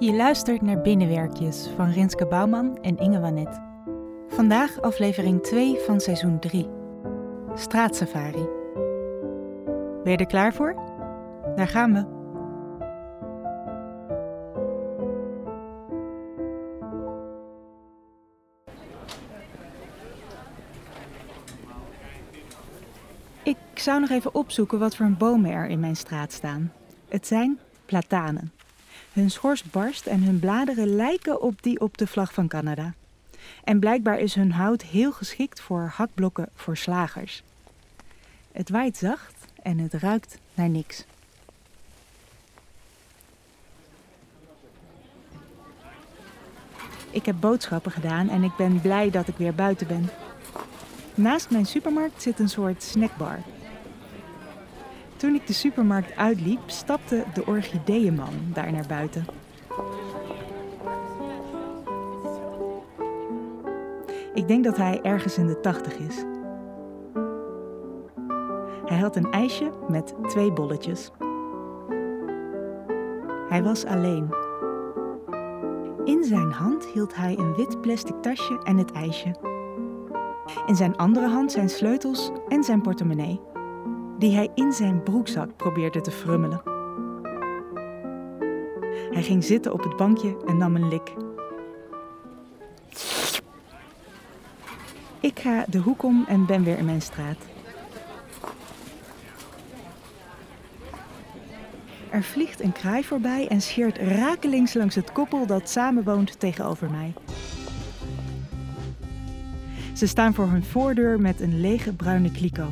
Je luistert naar Binnenwerkjes van Rinske Bouwman en Inge Wanet. Vandaag aflevering 2 van seizoen 3. Straatsafari. Ben je er klaar voor? Daar gaan we. Ik zou nog even opzoeken wat voor bomen er in mijn straat staan. Het zijn platanen. Hun schors barst en hun bladeren lijken op die op de vlag van Canada. En blijkbaar is hun hout heel geschikt voor hakblokken voor slagers. Het waait zacht en het ruikt naar niks. Ik heb boodschappen gedaan en ik ben blij dat ik weer buiten ben. Naast mijn supermarkt zit een soort snackbar. Toen ik de supermarkt uitliep, stapte de orchideeënman daar naar buiten. Ik denk dat hij ergens in de tachtig is. Hij had een ijsje met twee bolletjes. Hij was alleen. In zijn hand hield hij een wit plastic tasje en het ijsje. In zijn andere hand zijn sleutels en zijn portemonnee, die hij in zijn broekzak probeerde te frummelen. Hij ging zitten op het bankje en nam een lik. Ik ga de hoek om en ben weer in mijn straat. Er vliegt een kraai voorbij en scheert rakelings langs het koppel dat samenwoont tegenover mij. Ze staan voor hun voordeur met een lege bruine kliko.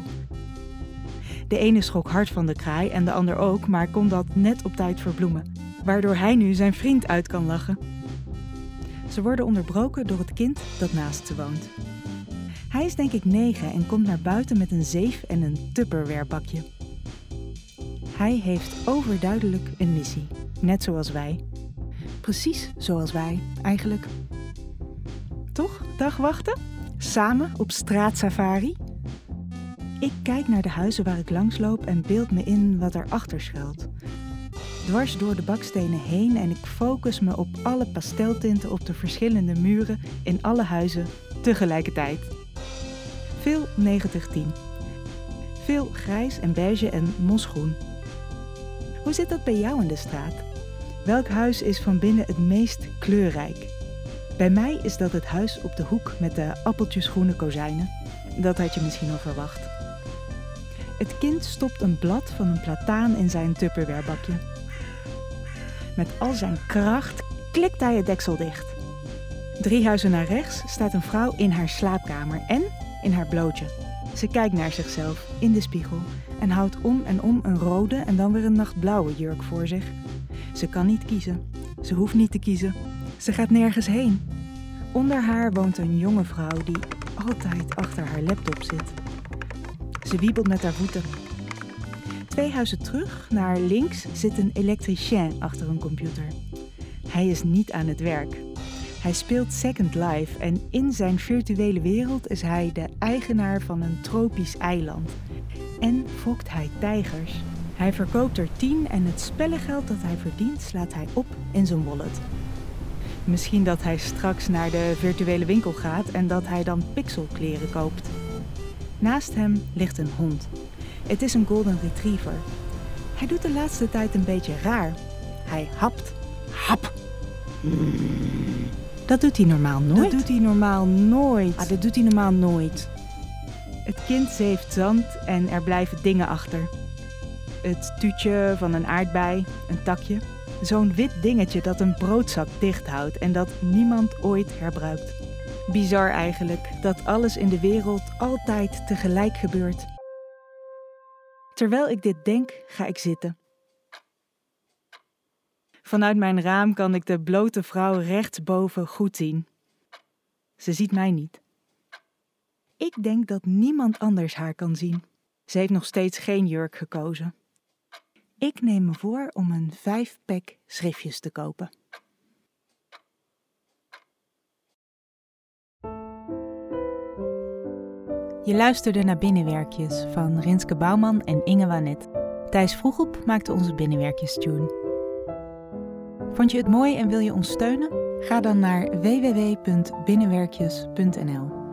De ene schrok hard van de kraai en de ander ook, maar kon dat net op tijd verbloemen, waardoor hij nu zijn vriend uit kan lachen. Ze worden onderbroken door het kind dat naast ze woont. Hij is denk ik negen en komt naar buiten met een zeef en een tupperwarebakje. Hij heeft overduidelijk een missie, net zoals wij. Precies zoals wij, eigenlijk. Toch, dagwachten? Samen op straatsafari? Ik kijk naar de huizen waar ik langsloop en beeld me in wat erachter schuilt. Dwars door de bakstenen heen en ik focus me op alle pasteltinten op de verschillende muren in alle huizen tegelijkertijd. Veel 90-10. Veel grijs en beige en mosgroen. Hoe zit dat bij jou in de straat? Welk huis is van binnen het meest kleurrijk? Bij mij is dat het huis op de hoek met de appeltjesgroene kozijnen. Dat had je misschien al verwacht. Het kind stopt een blad van een plataan in zijn tupperwarebakje. Met al zijn kracht klikt hij het deksel dicht. Drie huizen naar rechts staat een vrouw in haar slaapkamer en in haar blootje. Ze kijkt naar zichzelf in de spiegel en houdt om en om een rode en dan weer een nachtblauwe jurk voor zich. Ze kan niet kiezen. Ze hoeft niet te kiezen. Ze gaat nergens heen. Onder haar woont een jonge vrouw die altijd achter haar laptop zit. Ze wiebelt met haar voeten. Twee huizen terug, naar links, zit een elektricien achter een computer. Hij is niet aan het werk. Hij speelt Second Life en in zijn virtuele wereld is hij de eigenaar van een tropisch eiland. En fokt hij tijgers. Hij verkoopt er 10 en het spellengeld dat hij verdient slaat hij op in zijn wallet. Misschien dat hij straks naar de virtuele winkel gaat en dat hij dan pixelkleren koopt. Naast hem ligt een hond. Het is een golden retriever. Hij doet de laatste tijd een beetje raar. Hij hapt. Hap. Dat doet hij normaal nooit. Dat doet hij normaal nooit. Ah, dat doet hij normaal nooit. Het kind zeeft zand en er blijven dingen achter. Het tuutje van een aardbei, een takje. Zo'n wit dingetje dat een broodzak dicht houdt en dat niemand ooit herbruikt. Bizar eigenlijk dat alles in de wereld altijd tegelijk gebeurt. Terwijl ik dit denk, ga ik zitten. Vanuit mijn raam kan ik de blote vrouw rechtsboven goed zien. Ze ziet mij niet. Ik denk dat niemand anders haar kan zien. Ze heeft nog steeds geen jurk gekozen. Ik neem me voor om een vijf-pack schriftjes te kopen. Luisterde naar Binnenwerkjes van Rinske Bouwman en Inge Wanet. Thijs Vroegop maakte onze Binnenwerkjes tune. Vond je het mooi en wil je ons steunen? Ga dan naar www.binnenwerkjes.nl.